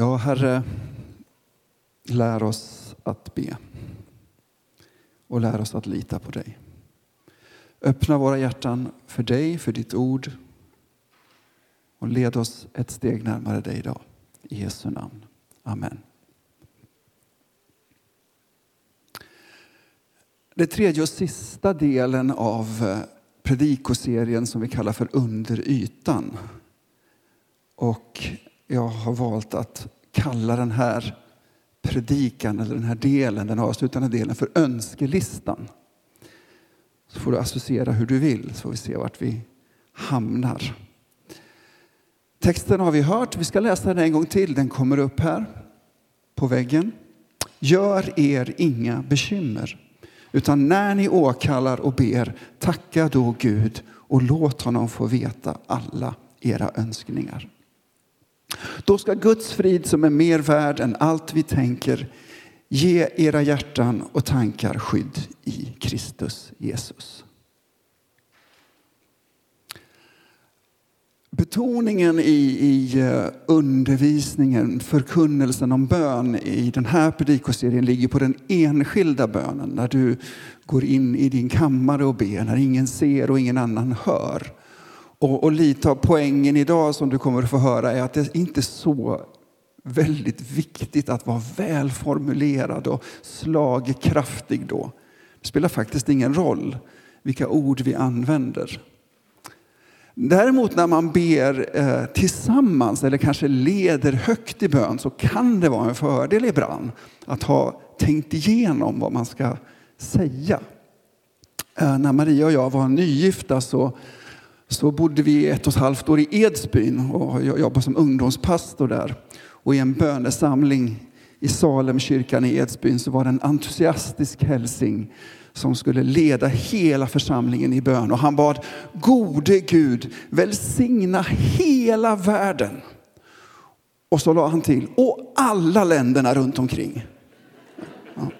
Ja, Herre, lär oss att be och lär oss att lita på dig. Öppna våra hjärtan för dig, för ditt ord och led oss ett steg närmare dig idag. I Jesu namn. Amen. Det tredje och sista delen av eh, predikoserien som vi kallar för Under ytan. Och jag har valt att kalla den här predikan, eller den här delen, den avslutande delen, för önskelistan. Så får du associera hur du vill, så får vi se vart vi hamnar. Texten har vi hört, vi ska läsa den en gång till. Den kommer upp här på väggen. Gör er inga bekymmer, utan när ni åkallar och ber, tacka då Gud och låt honom få veta alla era önskningar. Då ska Guds frid som är mer värd än allt vi tänker ge era hjärtan och tankar skydd i Kristus Jesus. Betoningen i, i eh, undervisningen, förkunnelsen om bön i den här predikoserien ligger på den enskilda bönen. När du går in i din kammare och ber, när ingen ser och ingen annan hör. Och, och lite av poängen idag som du kommer att få höra är att det inte är så väldigt viktigt att vara välformulerad och slagkraftig då. Det spelar faktiskt ingen roll vilka ord vi använder. Däremot när man ber eh, tillsammans eller kanske leder högt i bön så kan det vara en fördel ibland att ha tänkt igenom vad man ska säga. Eh, när Maria och jag var nygifta så, så bodde vi ett och ett halvt år i Edsbyn och jag jobbade som ungdomspastor där. Och i en bönesamling i Salemkyrkan i Edsbyn så var det en entusiastisk hälsing som skulle leda hela församlingen i bön. Och han bad, gode Gud, välsigna hela världen. Och så la han till, och alla länderna runt omkring. Ja.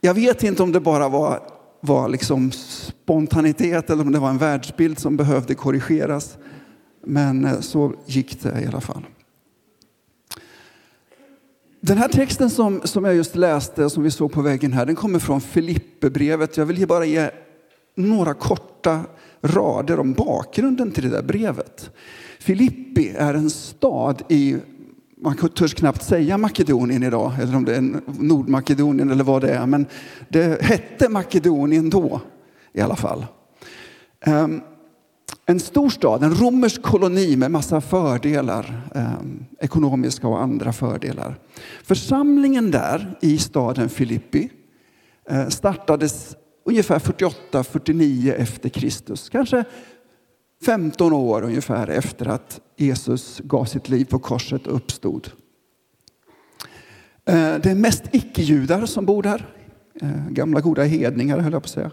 Jag vet inte om det bara var, var liksom spontanitet eller om det var en världsbild som behövde korrigeras. Men eh, så gick det i alla fall. Den här texten som, som jag just läste som vi såg på väggen här, den kommer från Filipperbrevet. Jag vill bara ge några korta rader om bakgrunden till det där brevet. Filippi är en stad i, man törs knappt säga Makedonien idag, eller om det är Nordmakedonien eller vad det är, men det hette Makedonien då i alla fall. Ehm, en stor stad, en romersk koloni med massa fördelar, ehm, ekonomiska och andra fördelar. Församlingen där i staden Filippi eh, startades ungefär 48-49 efter Kristus. Kanske 15 år ungefär efter att Jesus gav sitt liv på korset och uppstod. Eh, det är mest icke-judar som bor där. Eh, gamla goda hedningar höll jag på att säga.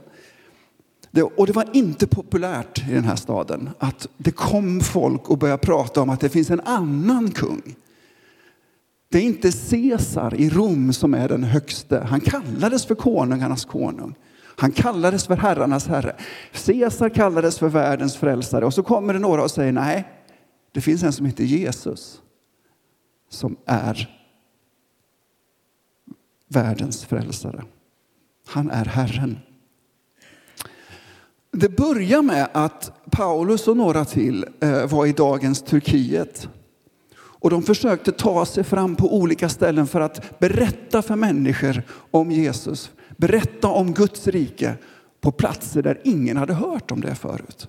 Det, och det var inte populärt i den här staden att det kom folk och började prata om att det finns en annan kung. Det är inte Caesar i Rom som är den högste. Han kallades för konungarnas konung. Han kallades för herrarnas herre. Caesar kallades för världens frälsare. Och så kommer det några och säger nej, det finns en som heter Jesus som är världens frälsare. Han är Herren. Det börjar med att Paulus och några till eh, var i dagens Turkiet. Och de försökte ta sig fram på olika ställen för att berätta för människor om Jesus. Berätta om Guds rike på platser där ingen hade hört om det förut.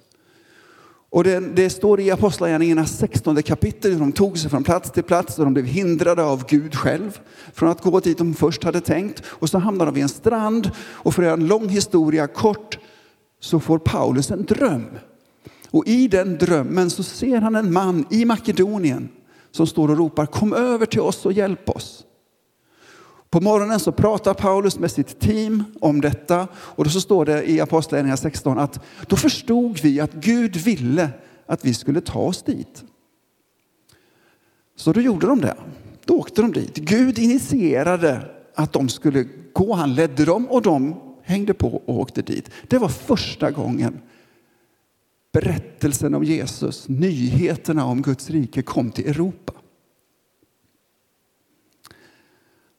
Och det, det står i Apostlagärningarna 16 kapitel. hur De tog sig från plats till plats och de blev hindrade av Gud själv från att gå dit de först hade tänkt. Och så hamnade de vid en strand och för att göra en lång historia kort så får Paulus en dröm. Och i den drömmen så ser han en man i Makedonien som står och ropar kom över till oss och hjälp oss. På morgonen så pratar Paulus med sitt team om detta och då så står det i Apostlagärningarna 16 att då förstod vi att Gud ville att vi skulle ta oss dit. Så då gjorde de det. Då åkte de dit. Gud initierade att de skulle gå. Han ledde dem och de hängde på och åkte dit. Det var första gången berättelsen om Jesus, nyheterna om Guds rike kom till Europa.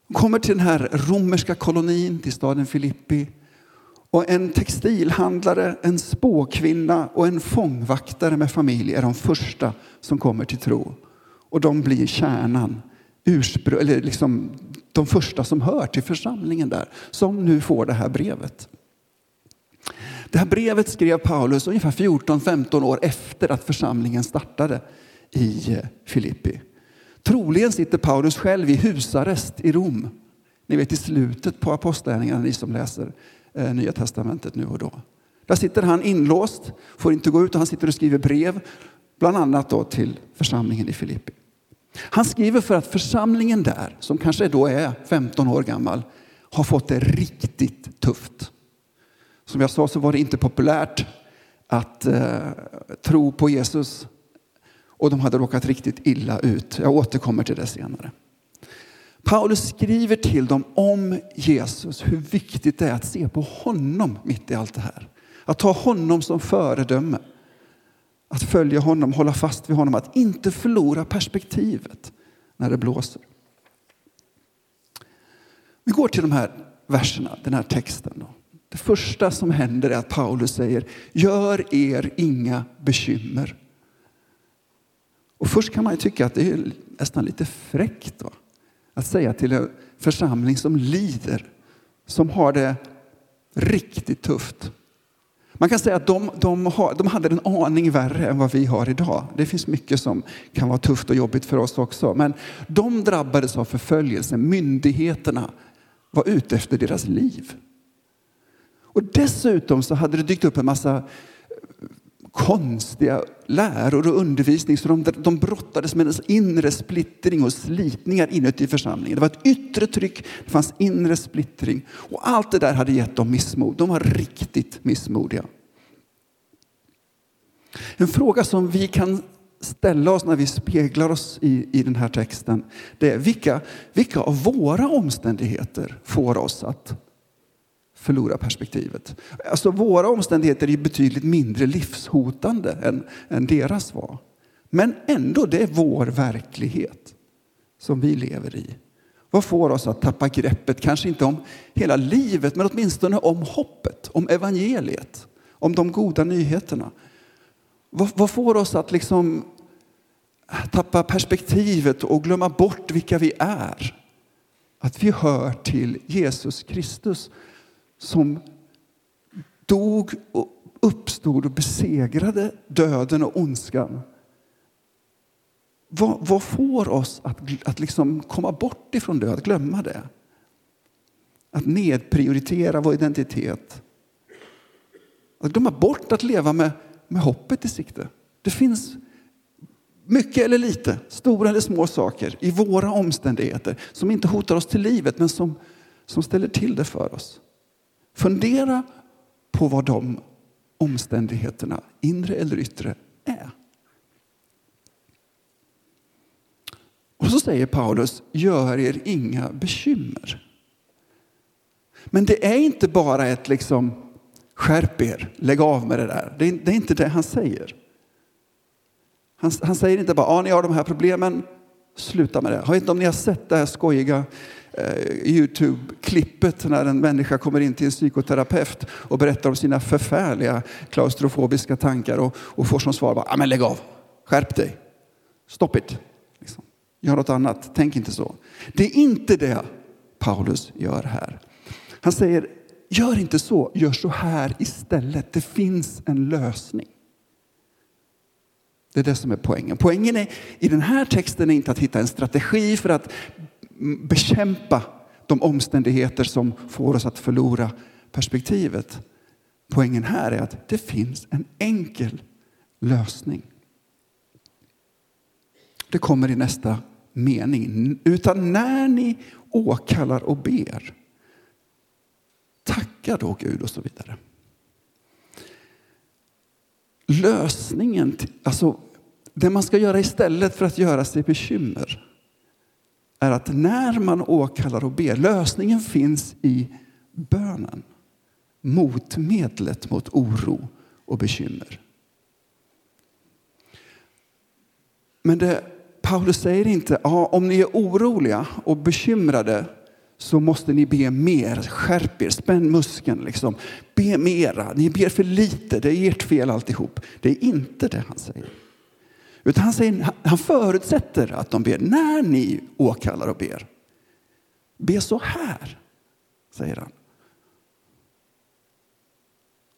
Hon kommer till den här romerska kolonin, till staden Filippi. Och en textilhandlare, en spåkvinna och en fångvaktare med familj är de första som kommer till tro. Och de blir kärnan, urspr- eller liksom de första som hör till församlingen där, som nu får det här brevet. Det här brevet skrev Paulus ungefär 14-15 år efter att församlingen startade i Filippi. Troligen sitter Paulus själv i husarrest i Rom. Ni vet i slutet på apostlagärningarna, ni som läser eh, Nya Testamentet nu och då. Där sitter han inlåst, får inte gå ut och han sitter och skriver brev, bland annat då till församlingen i Filippi. Han skriver för att församlingen där, som kanske då är 15 år gammal, har fått det riktigt tufft. Som jag sa så var det inte populärt att eh, tro på Jesus och de hade råkat riktigt illa ut. Jag återkommer till det senare. Paulus skriver till dem om Jesus, hur viktigt det är att se på honom mitt i allt det här. Att ta honom som föredöme. Att följa honom, hålla fast vid honom, att inte förlora perspektivet när det blåser. Vi går till de här verserna, den här texten. Då. Det första som händer är att Paulus säger, gör er inga bekymmer. Och först kan man ju tycka att det är nästan lite fräckt va? att säga till en församling som lider, som har det riktigt tufft. Man kan säga att de, de, har, de hade en aning värre än vad vi har idag. Det finns mycket som kan vara tufft och jobbigt för oss också. Men de drabbades av förföljelse. Myndigheterna var ute efter deras liv. Och dessutom så hade det dykt upp en massa konstiga läror och undervisning så de, de brottades med en inre splittring och slitningar inuti församlingen. Det var ett yttre tryck, det fanns inre splittring och allt det där hade gett dem missmod. De var riktigt missmodiga. En fråga som vi kan ställa oss när vi speglar oss i, i den här texten det är vilka, vilka av våra omständigheter får oss att förlora perspektivet. Alltså våra omständigheter är betydligt mindre livshotande än, än deras var. Men ändå, det är vår verklighet som vi lever i. Vad får oss att tappa greppet, kanske inte om hela livet, men åtminstone om hoppet, om evangeliet, om de goda nyheterna. Vad, vad får oss att liksom äh, tappa perspektivet och glömma bort vilka vi är? Att vi hör till Jesus Kristus som dog och uppstod och besegrade döden och ondskan. Vad, vad får oss att, att liksom komma bort ifrån det, att glömma det? Att nedprioritera vår identitet. Att glömma bort att leva med, med hoppet i sikte. Det finns mycket eller lite, stora eller små saker i våra omständigheter som inte hotar oss till livet men som, som ställer till det för oss. Fundera på vad de omständigheterna, inre eller yttre, är. Och så säger Paulus, gör er inga bekymmer. Men det är inte bara ett liksom, skärp er, lägg av med det där. Det är, det är inte det han säger. Han, han säger inte bara, ja ni har de här problemen, sluta med det. Jag vet inte om ni har sett det här skojiga Eh, Youtube-klippet när en människa kommer in till en psykoterapeut och berättar om sina förfärliga klaustrofobiska tankar och, och får som svar bara, ah, men lägg av, skärp dig, stop it. Liksom. Gör något annat, tänk inte så. Det är inte det Paulus gör här. Han säger, gör inte så, gör så här istället. Det finns en lösning. Det är det som är poängen. Poängen är, i den här texten är inte att hitta en strategi för att bekämpa de omständigheter som får oss att förlora perspektivet. Poängen här är att det finns en enkel lösning. Det kommer i nästa mening. Utan när ni åkallar och ber, tacka då Gud och så vidare. Lösningen, alltså det man ska göra istället för att göra sig bekymmer är att när man åkallar och ber, lösningen finns i bönen. Motmedlet mot oro och bekymmer. Men det, Paulus säger inte, ja, om ni är oroliga och bekymrade så måste ni be mer. Skärp er, spänn muskeln. Liksom. Be mera. Ni ber för lite. Det är ert fel alltihop. Det är inte det han säger. Utan han, säger, han förutsätter att de ber när ni åkallar och ber. Be så här, säger han.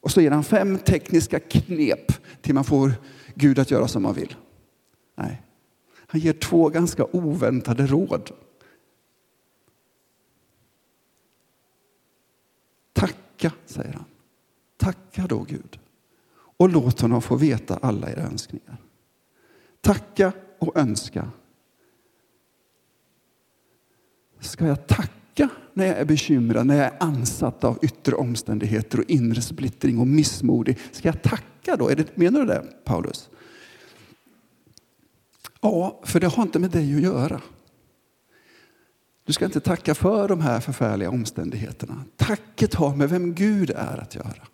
Och så ger han fem tekniska knep till man får Gud att göra som man vill. Nej, han ger två ganska oväntade råd. Tacka, säger han. Tacka då Gud och låt honom få veta alla era önskningar. Tacka och önska. Ska jag tacka när jag är bekymrad, när jag är ansatt av yttre omständigheter och inre splittring och missmodig? Ska jag tacka då? Är det, menar du det, Paulus? Ja, för det har inte med dig att göra. Du ska inte tacka för de här förfärliga omständigheterna. Tacket har med vem Gud är att göra.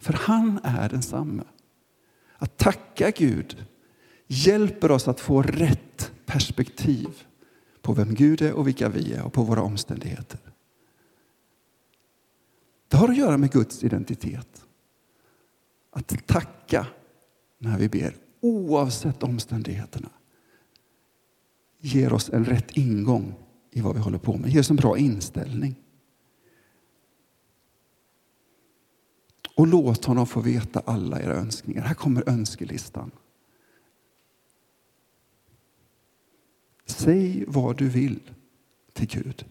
För han är densamme. Att tacka Gud hjälper oss att få rätt perspektiv på vem Gud är och vilka vi är och på våra omständigheter. Det har att göra med Guds identitet. Att tacka när vi ber, oavsett omständigheterna ger oss en rätt ingång i vad vi håller på med, ger oss en bra inställning. Och låt honom få veta alla era önskningar. Här kommer önskelistan. Säg vad du vill till Gud.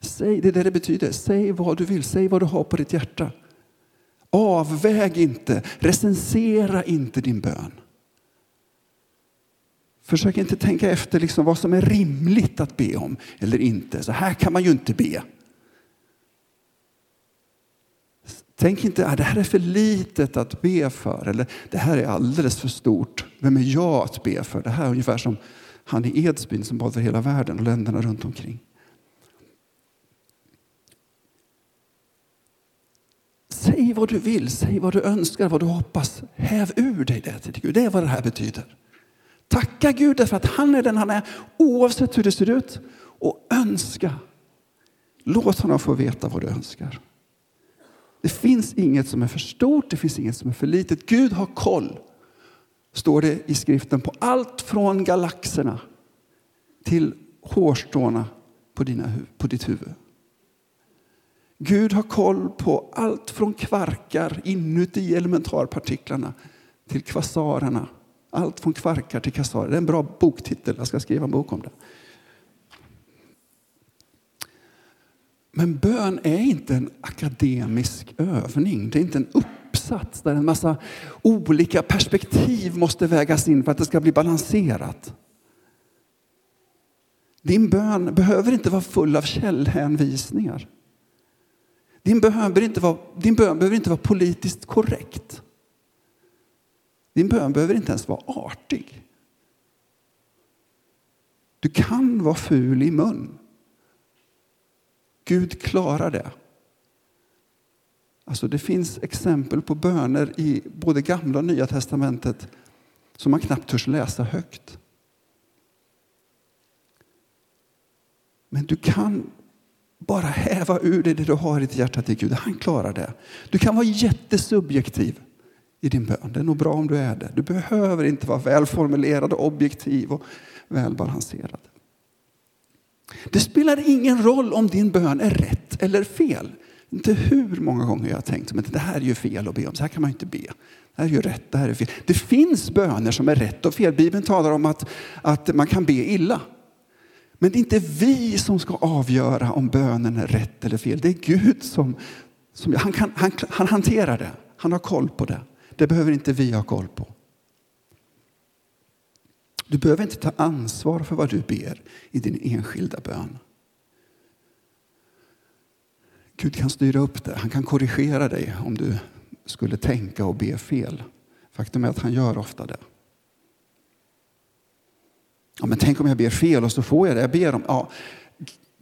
Säg, det är det det betyder. Säg vad du vill, säg vad du har på ditt hjärta. Avväg inte, recensera inte din bön. Försök inte tänka efter liksom vad som är rimligt att be om eller inte. Så här kan man ju inte be. Tänk inte att det här är för litet att be för eller det här är alldeles för stort. Vem är jag att be för? Det här är ungefär som han i Edsbyn som bad för hela världen och länderna runt omkring. Säg vad du vill, säg vad du önskar, vad du hoppas. Häv ur dig det till Gud. Det är vad det här betyder. Tacka Gud därför att han är den han är oavsett hur det ser ut. Och önska. Låt honom få veta vad du önskar. Det finns inget som är för stort, det finns inget som är för litet. Gud har koll står det i skriften, på allt från galaxerna till hårstråna på, dina, på ditt huvud. Gud har koll på allt från kvarkar inuti elementarpartiklarna till kvasarerna. Allt från kvarkar till kvasarer. Det är en bra boktitel. Jag ska skriva en bok om det. Men bön är inte en akademisk övning. Det är inte en upp uppsats där en massa olika perspektiv måste vägas in för att det ska bli balanserat. Din bön behöver inte vara full av källhänvisningar. Din, behöver inte vara, din bön behöver inte vara politiskt korrekt. Din bön behöver inte ens vara artig. Du kan vara ful i mun. Gud klarar det. Alltså det finns exempel på böner i både gamla och nya testamentet som man knappt törs läsa högt. Men du kan bara häva ur dig det du har i ditt hjärta till Gud. Han klarar det. Du kan vara jättesubjektiv i din bön. Det är nog bra om du är det. Du behöver inte vara välformulerad objektiv och välbalanserad. Det spelar ingen roll om din bön är rätt eller fel. Inte hur många gånger jag har tänkt att det här är ju fel att be om, så här kan man inte be. Det här är ju rätt, det här är fel. Det finns böner som är rätt och fel. Bibeln talar om att, att man kan be illa. Men det är inte vi som ska avgöra om bönen är rätt eller fel. Det är Gud som, som han, kan, han, han hanterar det. Han har koll på det. Det behöver inte vi ha koll på. Du behöver inte ta ansvar för vad du ber i din enskilda bön. Gud kan styra upp det. Han kan korrigera dig om du skulle tänka och be fel. Faktum är att han gör ofta det. Ja, men tänk om jag ber fel och så får jag det jag ber om. Ja,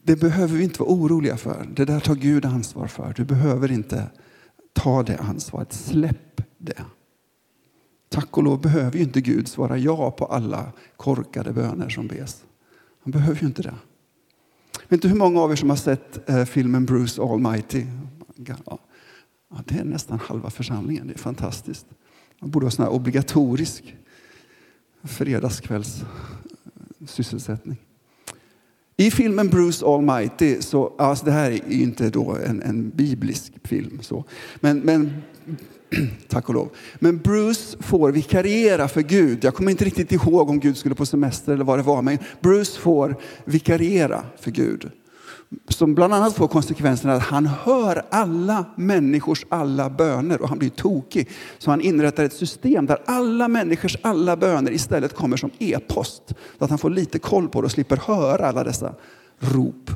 det behöver vi inte vara oroliga för. Det där tar Gud ansvar för. Du behöver inte ta det ansvaret. Släpp det. Tack och lov behöver ju inte Gud svara ja på alla korkade böner som bes. Han behöver ju inte det vet inte hur många av er som har sett eh, filmen Bruce Almighty? Ja, det är nästan halva församlingen. Det är fantastiskt. Man borde ha sån här obligatorisk fredagskvälls sysselsättning. I filmen Bruce Almighty, så, alltså det här är inte då en, en biblisk film, så. Men, men tack och lov. Men Bruce får vikariera för Gud. Jag kommer inte riktigt ihåg om Gud skulle på semester eller vad det var, men Bruce får vikariera för Gud som bland annat får konsekvensen att han hör alla människors alla böner och han blir tokig. Så han inrättar ett system där alla människors alla böner istället kommer som e-post. Så att han får lite koll på det och slipper höra alla dessa rop.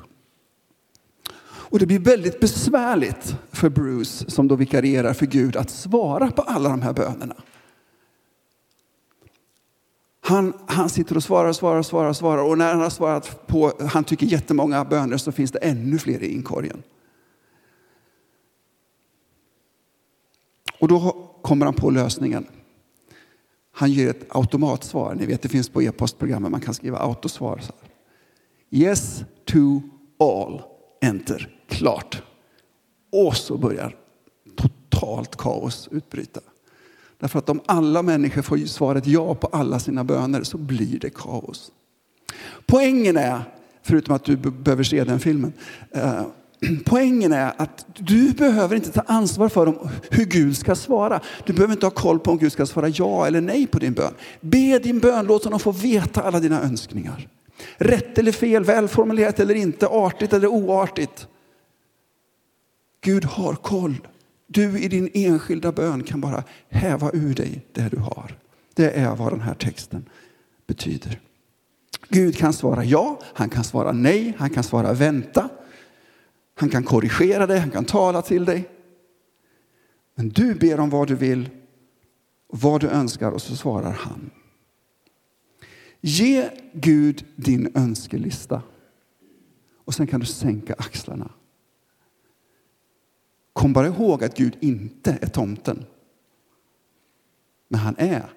Och det blir väldigt besvärligt för Bruce som då vikarierar för Gud att svara på alla de här bönerna. Han, han sitter och svarar, svarar, svarar, svarar och när han har svarat på, han tycker jättemånga böner så finns det ännu fler i inkorgen. Och då kommer han på lösningen. Han ger ett automatsvar. Ni vet det finns på e-postprogrammen, man kan skriva autosvar. Yes to all, enter, klart. Och så börjar totalt kaos utbryta. Därför att om alla människor får svaret ja på alla sina böner så blir det kaos. Poängen är, förutom att du behöver se den filmen, eh, Poängen är att du behöver inte ta ansvar för hur Gud ska svara. Du behöver inte ha koll på om Gud ska svara ja eller nej på din bön. Be din bön, låt honom få veta alla dina önskningar. Rätt eller fel, välformulerat eller inte, artigt eller oartigt. Gud har koll. Du i din enskilda bön kan bara häva ur dig det du har. Det är vad den här texten betyder. Gud kan svara ja, han kan svara nej, han kan svara vänta. Han kan korrigera dig, han kan tala till dig. Men du ber om vad du vill, vad du önskar och så svarar han. Ge Gud din önskelista och sen kan du sänka axlarna Kom bara ihåg att Gud inte är tomten. Men han är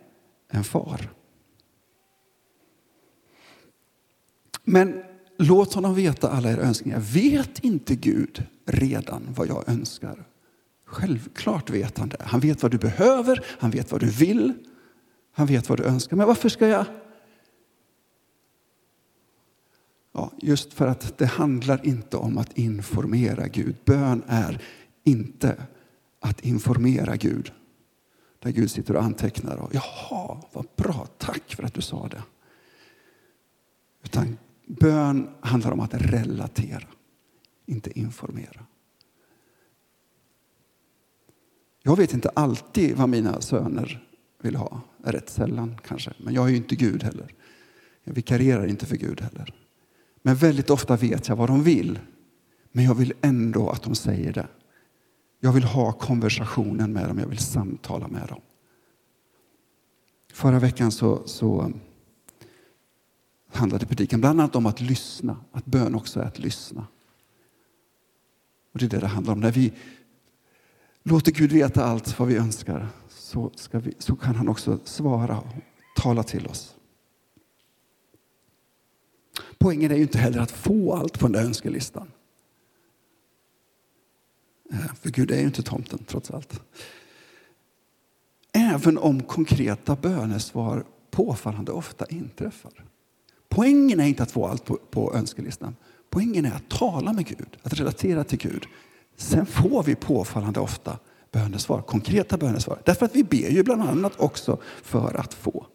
en far. Men låt honom veta alla era önskningar. Vet inte Gud redan vad jag önskar? Självklart vet han det. Han vet vad du behöver, han vet vad du vill, han vet vad du önskar. Men varför ska jag? Ja, just för att det handlar inte om att informera Gud. Bön är inte att informera Gud. Där Gud sitter och antecknar. Och, Jaha, vad bra, tack för att du sa det. Utan bön handlar om att relatera, inte informera. Jag vet inte alltid vad mina söner vill ha. Rätt sällan kanske. Men jag är ju inte Gud heller. Jag vikarierar inte för Gud heller. Men väldigt ofta vet jag vad de vill. Men jag vill ändå att de säger det. Jag vill ha konversationen med dem, jag vill samtala med dem. Förra veckan så, så um, handlade predikan bland annat om att lyssna, att bön också är att lyssna. Och Det är det det handlar om. När vi låter Gud veta allt vad vi önskar så, vi, så kan han också svara och tala till oss. Poängen är ju inte heller att få allt på den där önskelistan. Eh, för Gud är ju inte tomten trots allt. Även om konkreta bönesvar påfallande ofta inträffar. Poängen är inte att få allt på, på önskelistan. Poängen är att tala med Gud, att relatera till Gud. Sen får vi påfallande ofta bönesvar, konkreta bönesvar. Därför att vi ber ju bland annat också för att få.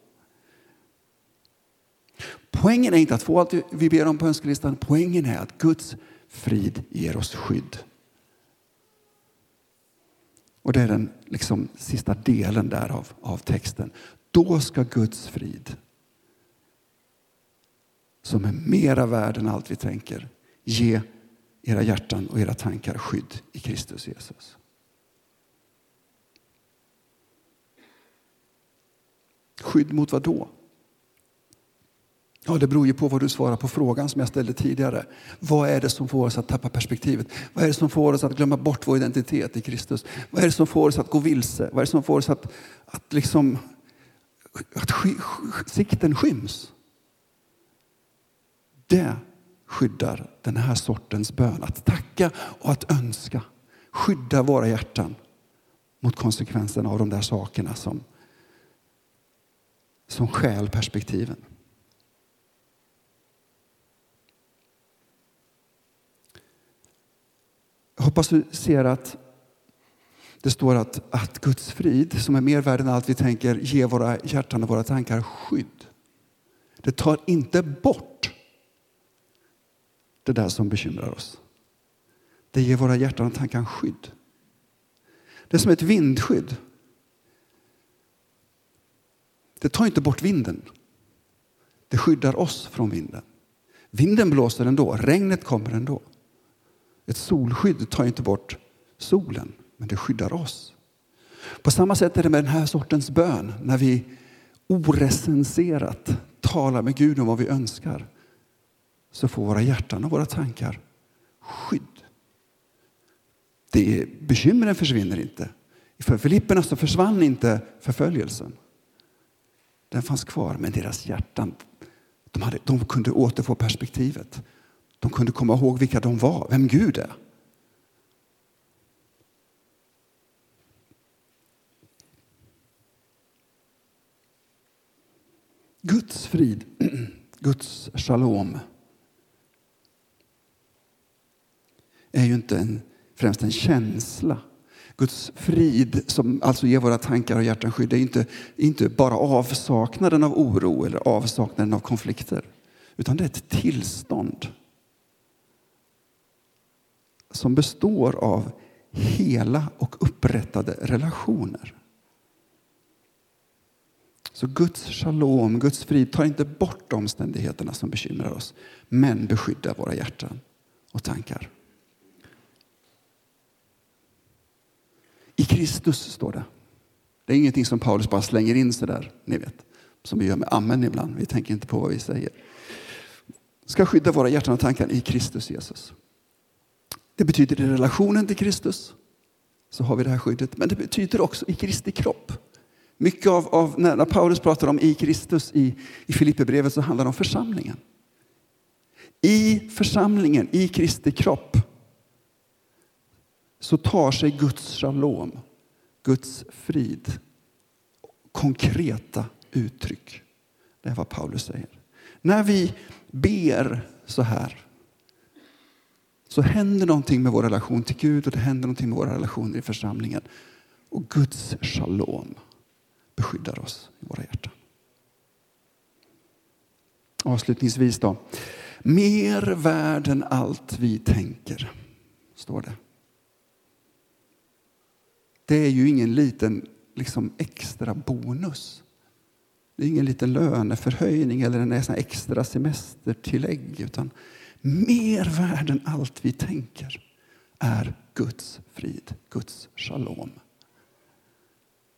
Poängen är inte att få allt vi ber om på önskelistan. Poängen är att Guds frid ger oss skydd. Och det är den liksom, sista delen där av, av texten. Då ska Guds frid, som är mera värd än allt vi tänker, ge era hjärtan och era tankar skydd i Kristus Jesus. Skydd mot vad då? Ja, det beror ju på vad du svarar på frågan som jag ställde tidigare. Vad är det som får oss att tappa perspektivet? Vad är det som får oss att glömma bort vår identitet i Kristus? Vad är det som får oss att gå vilse? Vad är det som får oss att, att, liksom, att sky, sikten skyms? Det skyddar den här sortens bön. Att tacka och att önska. Skydda våra hjärtan mot konsekvenserna av de där sakerna som, som stjäl perspektiven. Jag hoppas du ser att det står att, att Guds frid, som är mer värd än allt vi tänker, ger våra hjärtan och våra tankar skydd. Det tar inte bort det där som bekymrar oss. Det ger våra hjärtan och tankar skydd. Det är som ett vindskydd. Det tar inte bort vinden. Det skyddar oss från vinden. Vinden blåser ändå, regnet kommer ändå. Ett solskydd tar inte bort solen, men det skyddar oss. På samma sätt är det med den här sortens bön, när vi orecenserat talar med Gud om vad vi önskar, så får våra hjärtan och våra tankar skydd. Det bekymren försvinner inte. För Filipperna så försvann inte förföljelsen. Den fanns kvar, men deras hjärtan de, hade, de kunde återfå perspektivet. De kunde komma ihåg vilka de var, vem Gud är. Guds frid, Guds shalom är ju inte en, främst en känsla. Guds frid, som alltså ger våra tankar och hjärtan skydd, är inte, inte bara avsaknaden av oro eller avsaknaden av konflikter. Utan det är ett tillstånd som består av hela och upprättade relationer. Så Guds shalom, Guds frid tar inte bort omständigheterna som bekymrar oss, men beskyddar våra hjärtan och tankar. I Kristus står det. Det är ingenting som Paulus bara slänger in sådär, där, ni vet. Som vi gör med amen ibland. Vi tänker inte på vad vi säger. Ska skydda våra hjärtan och tankar i Kristus Jesus. Det betyder i relationen till Kristus så har vi det här skyddet. Men det betyder också i Kristi kropp. Mycket av, av när Paulus pratar om i Kristus i, i Filipperbrevet så handlar det om församlingen. I församlingen, i Kristi kropp så tar sig Guds shalom, Guds frid, konkreta uttryck. Det är vad Paulus säger. När vi ber så här så händer någonting med vår relation till Gud och det händer någonting med våra relationer i församlingen. Och Guds shalom beskyddar oss i våra hjärtan. Avslutningsvis då. Mer värd än allt vi tänker, står det. Det är ju ingen liten liksom, extra bonus. Det är ingen liten löneförhöjning eller en extra semestertillägg. Utan mer värd än allt vi tänker är Guds frid, Guds shalom.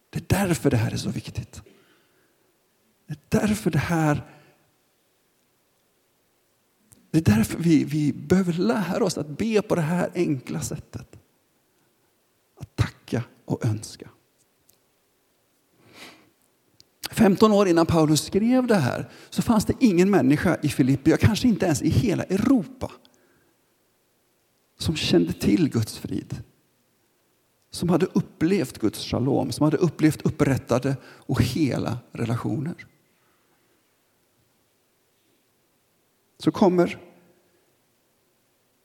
Det är därför det här är så viktigt. Det är därför det här det är därför vi, vi behöver lära oss att be på det här enkla sättet. Att tacka och önska. 15 år innan Paulus skrev det här så fanns det ingen människa i Filippi, kanske inte ens i hela Europa, som kände till Guds frid. Som hade upplevt Guds shalom, som hade upplevt upprättade och hela relationer. Så kommer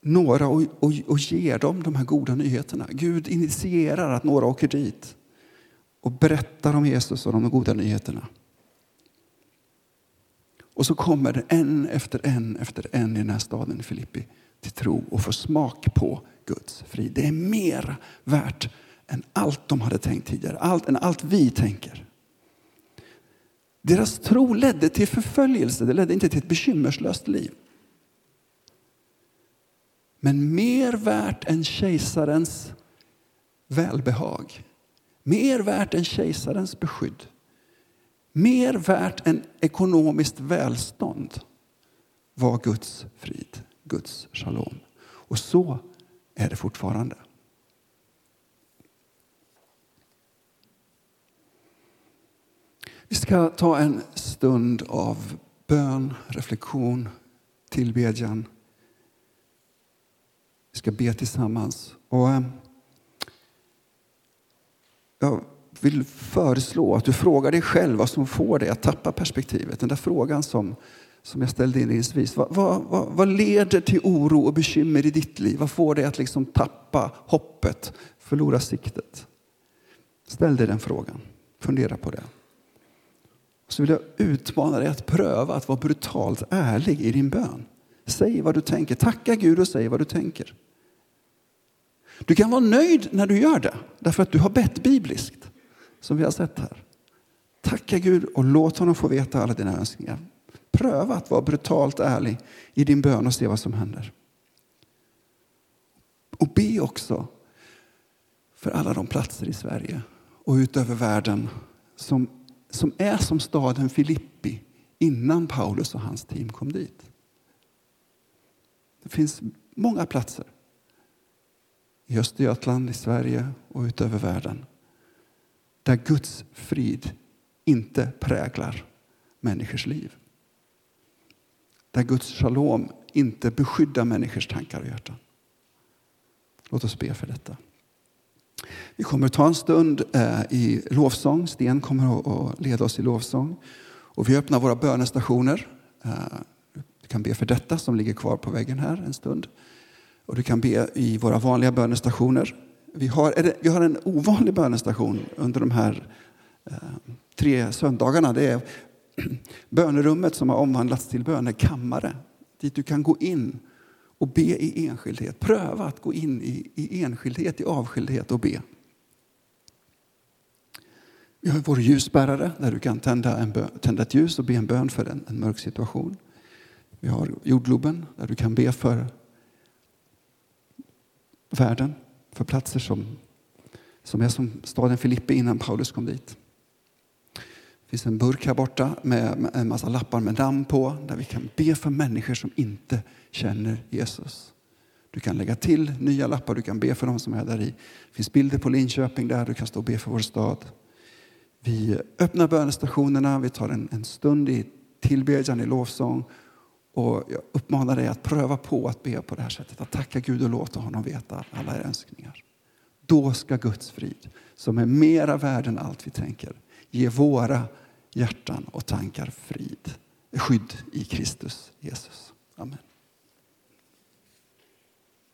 några och, och, och ger dem de här goda nyheterna. Gud initierar att några åker dit och berättar om Jesus och de goda nyheterna. Och så kommer det en efter en efter en i den här staden Filippi till tro och får smak på Guds frid. Det är mer värt än allt de hade tänkt tidigare, allt, än allt vi tänker. Deras tro ledde till förföljelse, det ledde inte till ett bekymmerslöst liv. Men mer värt än kejsarens välbehag Mer värt än kejsarens beskydd. Mer värt än ekonomiskt välstånd var Guds frid, Guds shalom. Och så är det fortfarande. Vi ska ta en stund av bön, reflektion, tillbedjan Vi ska be tillsammans. Och eh, jag vill föreslå att du frågar dig själv vad som får dig att tappa perspektivet. Den där frågan som, som jag ställde inledningsvis. Vad, vad, vad, vad leder till oro och bekymmer i ditt liv? Vad får dig att liksom tappa hoppet, förlora siktet? Ställ dig den frågan. Fundera på det. Så vill jag utmana dig att pröva att vara brutalt ärlig i din bön. Säg vad du tänker. Tacka Gud och säg vad du tänker. Du kan vara nöjd när du gör det, därför att du har bett bibliskt, som vi har sett här. Tacka Gud och låt honom få veta alla dina önskningar. Pröva att vara brutalt ärlig i din bön och se vad som händer. Och be också för alla de platser i Sverige och utöver världen som, som är som staden Filippi innan Paulus och hans team kom dit. Det finns många platser i Östergötland, i Sverige och utöver världen där Guds frid inte präglar människors liv. Där Guds shalom inte beskyddar människors tankar och hjärtan. Låt oss be för detta. Vi kommer att ta en stund eh, i lovsång. Sten kommer att leda oss i lovsång. Och vi öppnar våra bönestationer. Eh, du kan be för detta som ligger kvar på väggen här en stund. Och du kan be i våra vanliga bönestationer. Vi har, vi har en ovanlig bönestation under de här eh, tre söndagarna. Det är bönerummet som har omvandlats till bönekammare. Dit du kan gå in och be i enskildhet. Pröva att gå in i, i enskildhet, i avskildhet och be. Vi har vår ljusbärare där du kan tända, en bön, tända ett ljus och be en bön för en, en mörk situation. Vi har jordgloben där du kan be för världen, för platser som, som är som staden Filippi innan Paulus kom dit. Det finns en burk här borta med en massa lappar med namn på där vi kan be för människor som inte känner Jesus. Du kan lägga till nya lappar, du kan be för dem som är där i. Det finns bilder på Linköping där du kan stå och be för vår stad. Vi öppnar bönestationerna, vi tar en, en stund i tillbedjan, i lovsång. Och jag uppmanar dig att pröva på att be på det här sättet. Att tacka Gud och låta honom veta alla era önskningar. Då ska Guds frid, som är mera värd än allt vi tänker, ge våra hjärtan och tankar frid, skydd i Kristus Jesus. Amen.